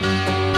Música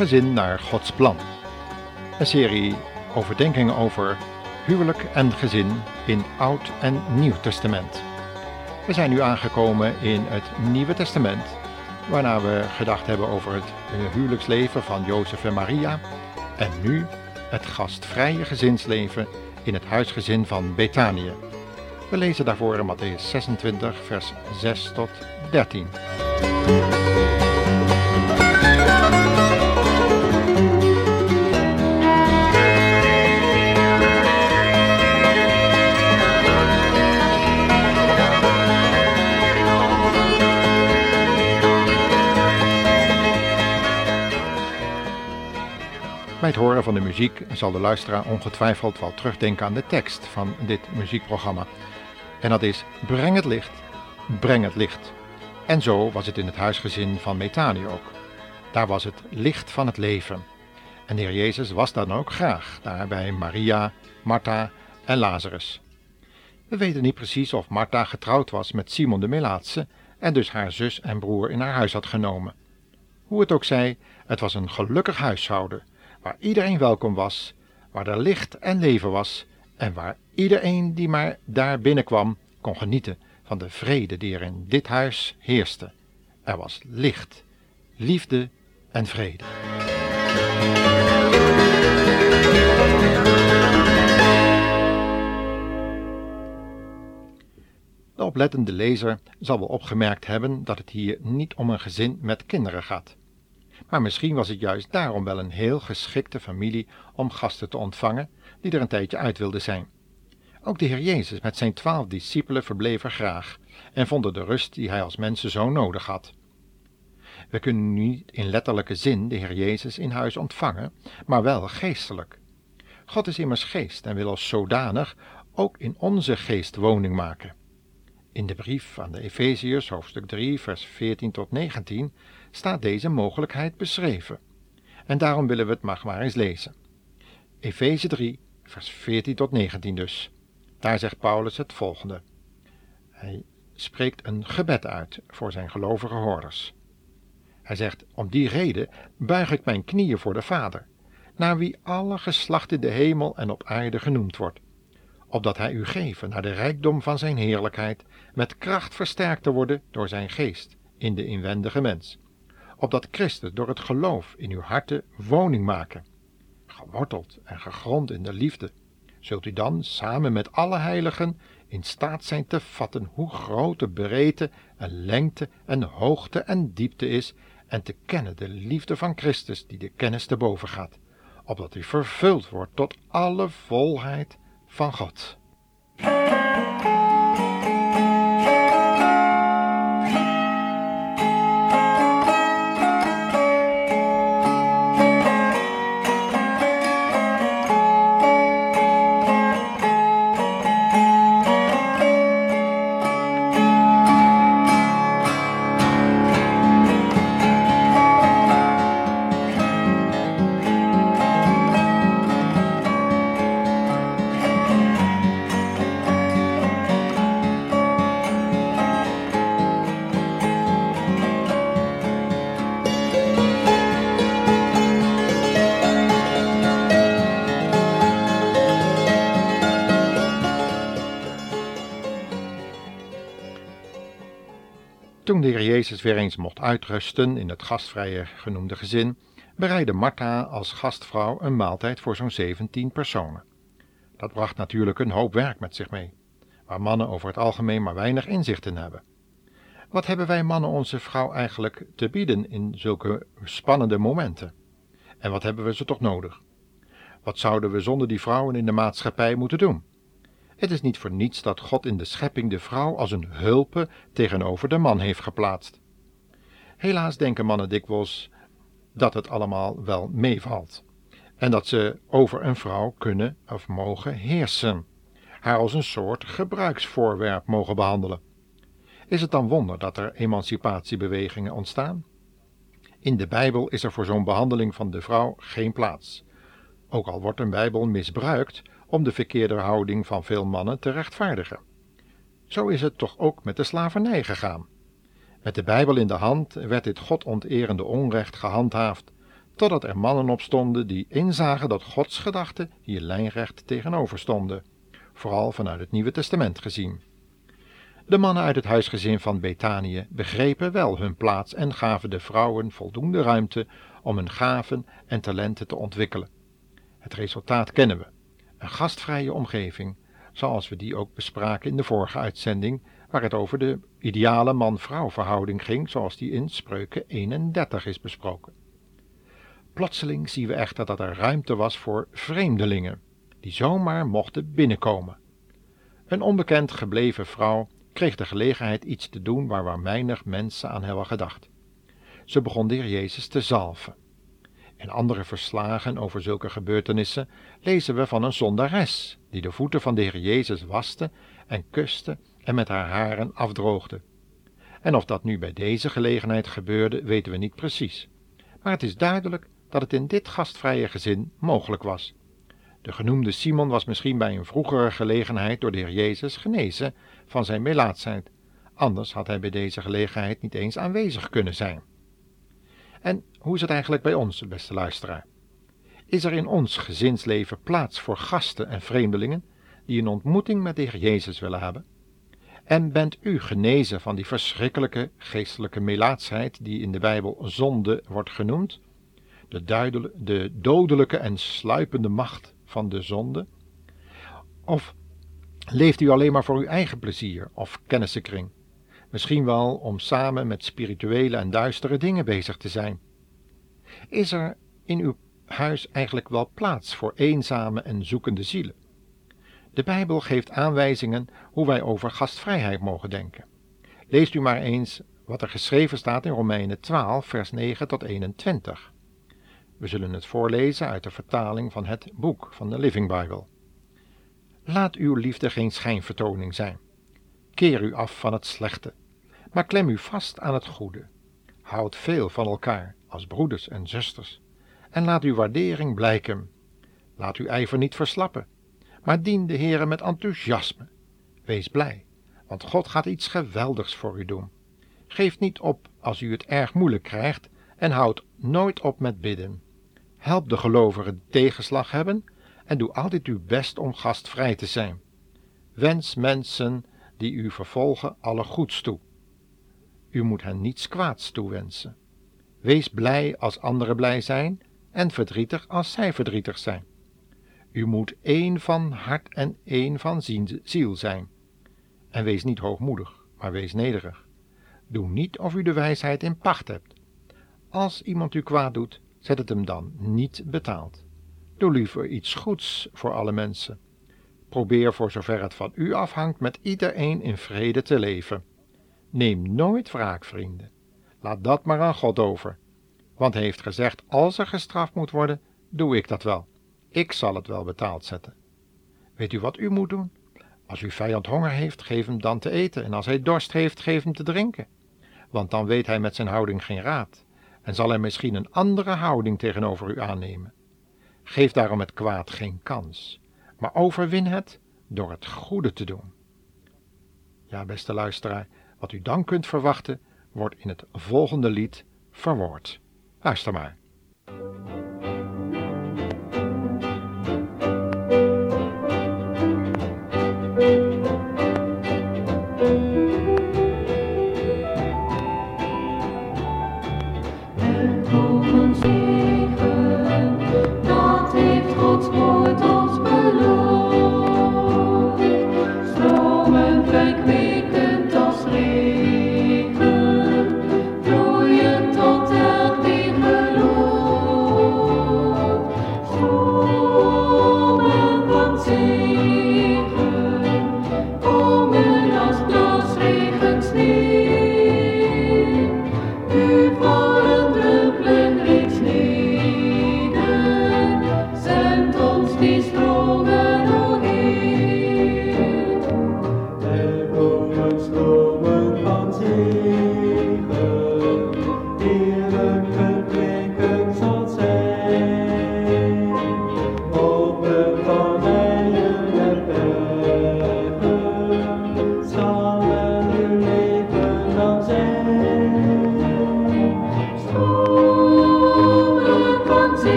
Gezin naar Gods plan. Een serie overdenkingen over huwelijk en gezin in Oud en Nieuw Testament. We zijn nu aangekomen in het Nieuwe Testament, waarna we gedacht hebben over het huwelijksleven van Jozef en Maria en nu het gastvrije gezinsleven in het huisgezin van Betanië. We lezen daarvoor in Matthäus 26, vers 6 tot 13. Het horen van de muziek zal de luisteraar ongetwijfeld wel terugdenken aan de tekst van dit muziekprogramma. En dat is: Breng het licht, breng het licht. En zo was het in het huisgezin van Methanie ook. Daar was het licht van het leven. En de Heer Jezus was dan ook graag, daar bij Maria, Martha en Lazarus. We weten niet precies of Martha getrouwd was met Simon de Melaatse en dus haar zus en broer in haar huis had genomen. Hoe het ook zij, het was een gelukkig huishouden waar iedereen welkom was, waar er licht en leven was en waar iedereen die maar daar binnenkwam kon genieten van de vrede die er in dit huis heerste. Er was licht, liefde en vrede. De oplettende lezer zal wel opgemerkt hebben dat het hier niet om een gezin met kinderen gaat. Maar misschien was het juist daarom wel een heel geschikte familie om gasten te ontvangen die er een tijdje uit wilden zijn. Ook de Heer Jezus met zijn twaalf discipelen verbleef er graag en vonden de rust die hij als mensen zo nodig had. We kunnen niet in letterlijke zin de Heer Jezus in huis ontvangen, maar wel geestelijk. God is immers geest en wil als zodanig ook in onze geest woning maken. In de brief aan de Efeziërs, hoofdstuk 3, vers 14 tot 19, staat deze mogelijkheid beschreven. En daarom willen we het maar, maar eens lezen. Efeze 3, vers 14 tot 19 dus. Daar zegt Paulus het volgende. Hij spreekt een gebed uit voor zijn gelovige hoorders. Hij zegt: Om die reden buig ik mijn knieën voor de Vader, naar wie alle geslacht in de hemel en op aarde genoemd wordt, opdat hij u geven naar de rijkdom van zijn heerlijkheid, met kracht versterkt te worden door zijn geest in de inwendige mens opdat Christus door het geloof in uw harten woning maken. Geworteld en gegrond in de liefde, zult u dan samen met alle heiligen in staat zijn te vatten hoe groot de breedte en lengte en hoogte en diepte is en te kennen de liefde van Christus die de kennis te boven gaat, opdat u vervuld wordt tot alle volheid van God. Toen de Heer Jezus weer eens mocht uitrusten in het gastvrije genoemde gezin, bereidde Martha als gastvrouw een maaltijd voor zo'n 17 personen. Dat bracht natuurlijk een hoop werk met zich mee, waar mannen over het algemeen maar weinig inzicht in hebben. Wat hebben wij mannen onze vrouw eigenlijk te bieden in zulke spannende momenten? En wat hebben we ze toch nodig? Wat zouden we zonder die vrouwen in de maatschappij moeten doen? Het is niet voor niets dat God in de schepping de vrouw als een hulpe tegenover de man heeft geplaatst. Helaas denken mannen dikwijls dat het allemaal wel meevalt en dat ze over een vrouw kunnen of mogen heersen, haar als een soort gebruiksvoorwerp mogen behandelen. Is het dan wonder dat er emancipatiebewegingen ontstaan? In de Bijbel is er voor zo'n behandeling van de vrouw geen plaats. Ook al wordt een Bijbel misbruikt om de verkeerde houding van veel mannen te rechtvaardigen. Zo is het toch ook met de slavernij gegaan. Met de Bijbel in de hand werd dit godonterende onrecht gehandhaafd, totdat er mannen opstonden die inzagen dat Gods gedachten hier lijnrecht tegenover stonden, vooral vanuit het Nieuwe Testament gezien. De mannen uit het huisgezin van Betanië begrepen wel hun plaats en gaven de vrouwen voldoende ruimte om hun gaven en talenten te ontwikkelen. Het resultaat kennen we: een gastvrije omgeving, zoals we die ook bespraken in de vorige uitzending, waar het over de ideale man-vrouw verhouding ging, zoals die in Spreuken 31 is besproken. Plotseling zien we echter dat er ruimte was voor vreemdelingen, die zomaar mochten binnenkomen. Een onbekend gebleven vrouw kreeg de gelegenheid iets te doen waar, weinig mensen aan hebben gedacht. Ze begon de heer Jezus te zalven. In andere verslagen over zulke gebeurtenissen lezen we van een zondares die de voeten van de heer Jezus waste en kuste en met haar haren afdroogde. En of dat nu bij deze gelegenheid gebeurde, weten we niet precies. Maar het is duidelijk dat het in dit gastvrije gezin mogelijk was. De genoemde Simon was misschien bij een vroegere gelegenheid door de Heer Jezus genezen van zijn melaatsheid. Anders had hij bij deze gelegenheid niet eens aanwezig kunnen zijn. En hoe is het eigenlijk bij ons, beste luisteraar? Is er in ons gezinsleven plaats voor gasten en vreemdelingen die een ontmoeting met de Heer Jezus willen hebben? En bent u genezen van die verschrikkelijke geestelijke melaatsheid die in de Bijbel zonde wordt genoemd? De, de dodelijke en sluipende macht van de zonde? Of leeft u alleen maar voor uw eigen plezier of kennissenkring? Misschien wel om samen met spirituele en duistere dingen bezig te zijn. Is er in uw huis eigenlijk wel plaats voor eenzame en zoekende zielen? De Bijbel geeft aanwijzingen hoe wij over gastvrijheid mogen denken. Leest u maar eens wat er geschreven staat in Romeinen 12, vers 9 tot 21. We zullen het voorlezen uit de vertaling van het boek van de Living Bible. Laat uw liefde geen schijnvertoning zijn. Keer u af van het slechte, maar klem u vast aan het goede. Houd veel van elkaar als broeders en zusters en laat uw waardering blijken. Laat uw ijver niet verslappen, maar dien de Heere met enthousiasme. Wees blij, want God gaat iets geweldigs voor u doen. Geef niet op als u het erg moeilijk krijgt en houd nooit op met bidden. Help de gelovigen die tegenslag hebben en doe altijd uw best om gastvrij te zijn. Wens mensen die u vervolgen alle goeds toe. U moet hen niets kwaads toewensen. Wees blij als anderen blij zijn en verdrietig als zij verdrietig zijn. U moet één van hart en één van ziel zijn. En wees niet hoogmoedig, maar wees nederig. Doe niet of u de wijsheid in pacht hebt. Als iemand u kwaad doet, zet het hem dan niet betaald. Doe liever iets goeds voor alle mensen. Probeer voor zover het van u afhangt met iedereen in vrede te leven. Neem nooit wraak, vrienden. Laat dat maar aan God over. Want hij heeft gezegd: als er gestraft moet worden, doe ik dat wel. Ik zal het wel betaald zetten. Weet u wat u moet doen? Als uw vijand honger heeft, geef hem dan te eten, en als hij dorst heeft, geef hem te drinken. Want dan weet hij met zijn houding geen raad en zal hij misschien een andere houding tegenover u aannemen. Geef daarom het kwaad geen kans, maar overwin het door het goede te doen. Ja, beste luisteraar, wat u dan kunt verwachten, wordt in het volgende lied verwoord. Luister maar.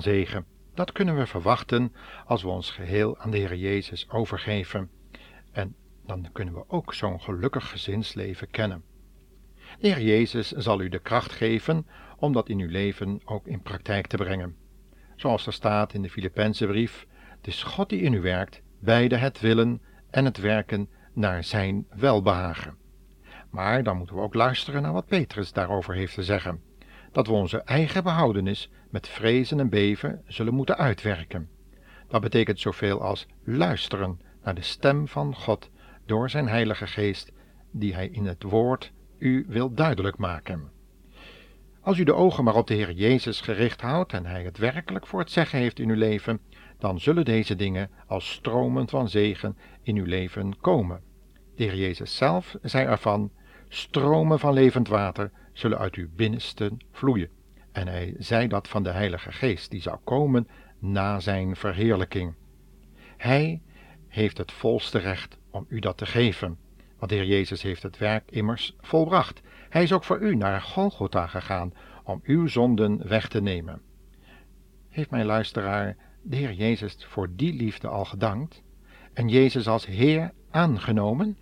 Zegen, dat kunnen we verwachten als we ons geheel aan de Heer Jezus overgeven. En dan kunnen we ook zo'n gelukkig gezinsleven kennen. De Heer Jezus zal u de kracht geven om dat in uw leven ook in praktijk te brengen. Zoals er staat in de Filippense brief, het is God die in u werkt, beide het willen en het werken naar zijn welbehagen. Maar dan moeten we ook luisteren naar wat Petrus daarover heeft te zeggen. Dat we onze eigen behoudenis met vrezen en beven zullen moeten uitwerken. Dat betekent zoveel als luisteren naar de stem van God door zijn Heilige Geest, die Hij in het Woord u wil duidelijk maken. Als u de ogen maar op de Heer Jezus gericht houdt en Hij het werkelijk voor het zeggen heeft in uw leven, dan zullen deze dingen als stromen van zegen in uw leven komen. De Heer Jezus zelf zei ervan: stromen van levend water zullen uit uw binnenste vloeien. En hij zei dat van de Heilige Geest, die zou komen na zijn verheerlijking. Hij heeft het volste recht om u dat te geven, want de Heer Jezus heeft het werk immers volbracht. Hij is ook voor u naar Golgotha gegaan om uw zonden weg te nemen. Heeft mijn luisteraar de Heer Jezus voor die liefde al gedankt en Jezus als Heer aangenomen?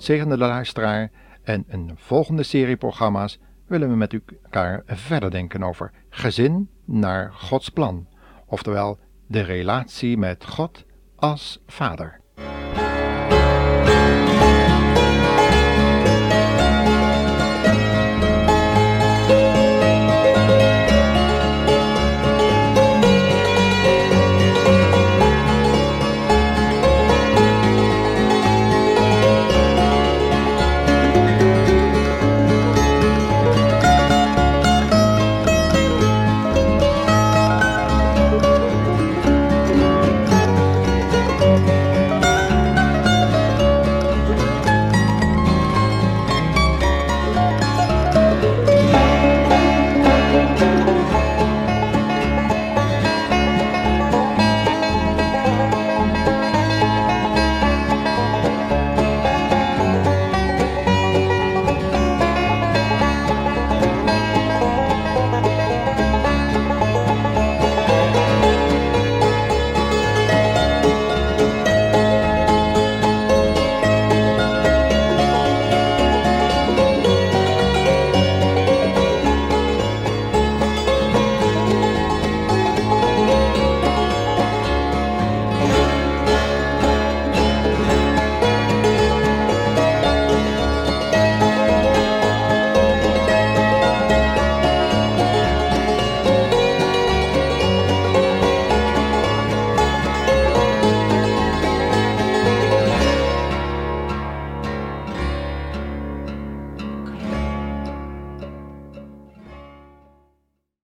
God zegende de luisteraar en een volgende serie programma's willen we met elkaar verder denken over gezin naar Gods plan, oftewel de relatie met God als Vader.